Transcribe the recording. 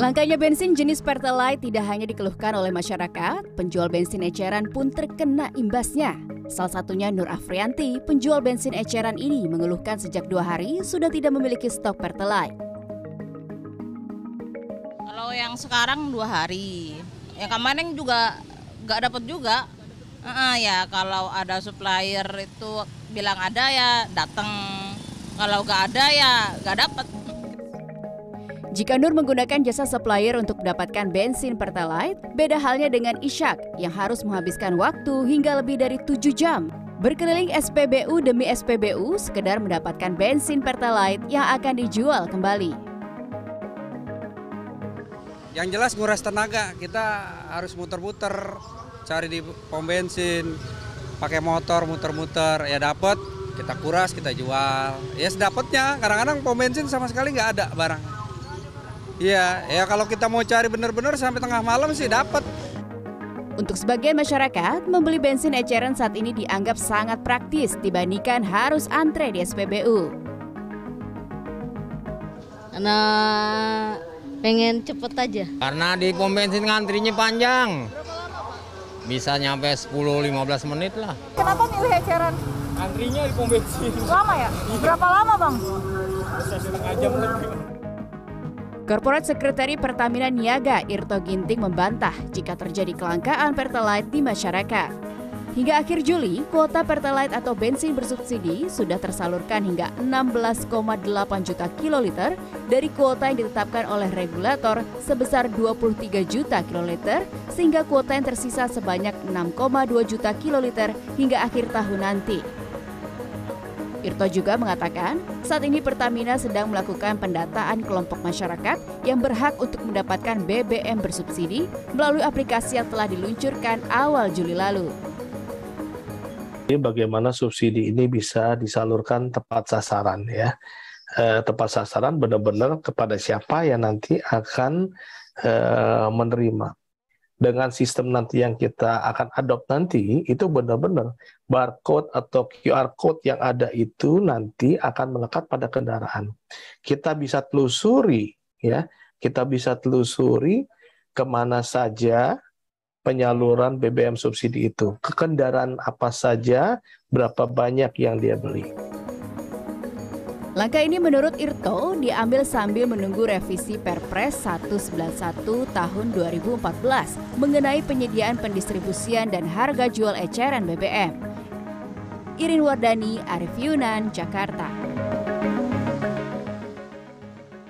Langkanya bensin jenis Pertalite tidak hanya dikeluhkan oleh masyarakat, penjual bensin eceran pun terkena imbasnya. Salah satunya Nur Afrianti, penjual bensin eceran ini mengeluhkan sejak dua hari sudah tidak memiliki stok Pertalite. Kalau yang sekarang dua hari, yang kemarin juga nggak dapat juga. Uh, ya kalau ada supplier itu bilang ada ya datang, kalau nggak ada ya nggak dapat. Jika Nur menggunakan jasa supplier untuk mendapatkan bensin Pertalite, beda halnya dengan Ishak yang harus menghabiskan waktu hingga lebih dari 7 jam. Berkeliling SPBU demi SPBU sekedar mendapatkan bensin Pertalite yang akan dijual kembali. Yang jelas nguras tenaga, kita harus muter-muter cari di pom bensin, pakai motor muter-muter, ya dapat kita kuras kita jual. Ya sedapatnya, kadang-kadang pom bensin sama sekali nggak ada barang. Iya, ya kalau kita mau cari benar-benar sampai tengah malam sih dapat. Untuk sebagian masyarakat, membeli bensin eceran saat ini dianggap sangat praktis dibandingkan harus antre di SPBU. Karena pengen cepet aja. Karena di pom bensin ngantrinya panjang. Bisa nyampe 10-15 menit lah. Kenapa milih eceran? Antrinya di pom bensin. Lama ya? Berapa lama bang? Bisa setengah jam lebih. Korporat Sekretari Pertamina Niaga Irto Ginting membantah jika terjadi kelangkaan Pertalite di masyarakat. Hingga akhir Juli, kuota Pertalite atau bensin bersubsidi sudah tersalurkan hingga 16,8 juta kiloliter dari kuota yang ditetapkan oleh regulator sebesar 23 juta kiloliter sehingga kuota yang tersisa sebanyak 6,2 juta kiloliter hingga akhir tahun nanti. Irto juga mengatakan, saat ini Pertamina sedang melakukan pendataan kelompok masyarakat yang berhak untuk mendapatkan BBM bersubsidi melalui aplikasi yang telah diluncurkan awal Juli lalu. Bagaimana subsidi ini bisa disalurkan tepat sasaran ya. E, tepat sasaran benar-benar kepada siapa yang nanti akan e, menerima dengan sistem nanti yang kita akan adopt nanti itu benar-benar barcode atau QR code yang ada itu nanti akan melekat pada kendaraan. Kita bisa telusuri ya, kita bisa telusuri ke mana saja penyaluran BBM subsidi itu, ke kendaraan apa saja, berapa banyak yang dia beli. Langkah ini menurut Irto diambil sambil menunggu revisi Perpres 191 tahun 2014 mengenai penyediaan pendistribusian dan harga jual eceran BBM. Irin Wardani, Arif Yunan, Jakarta.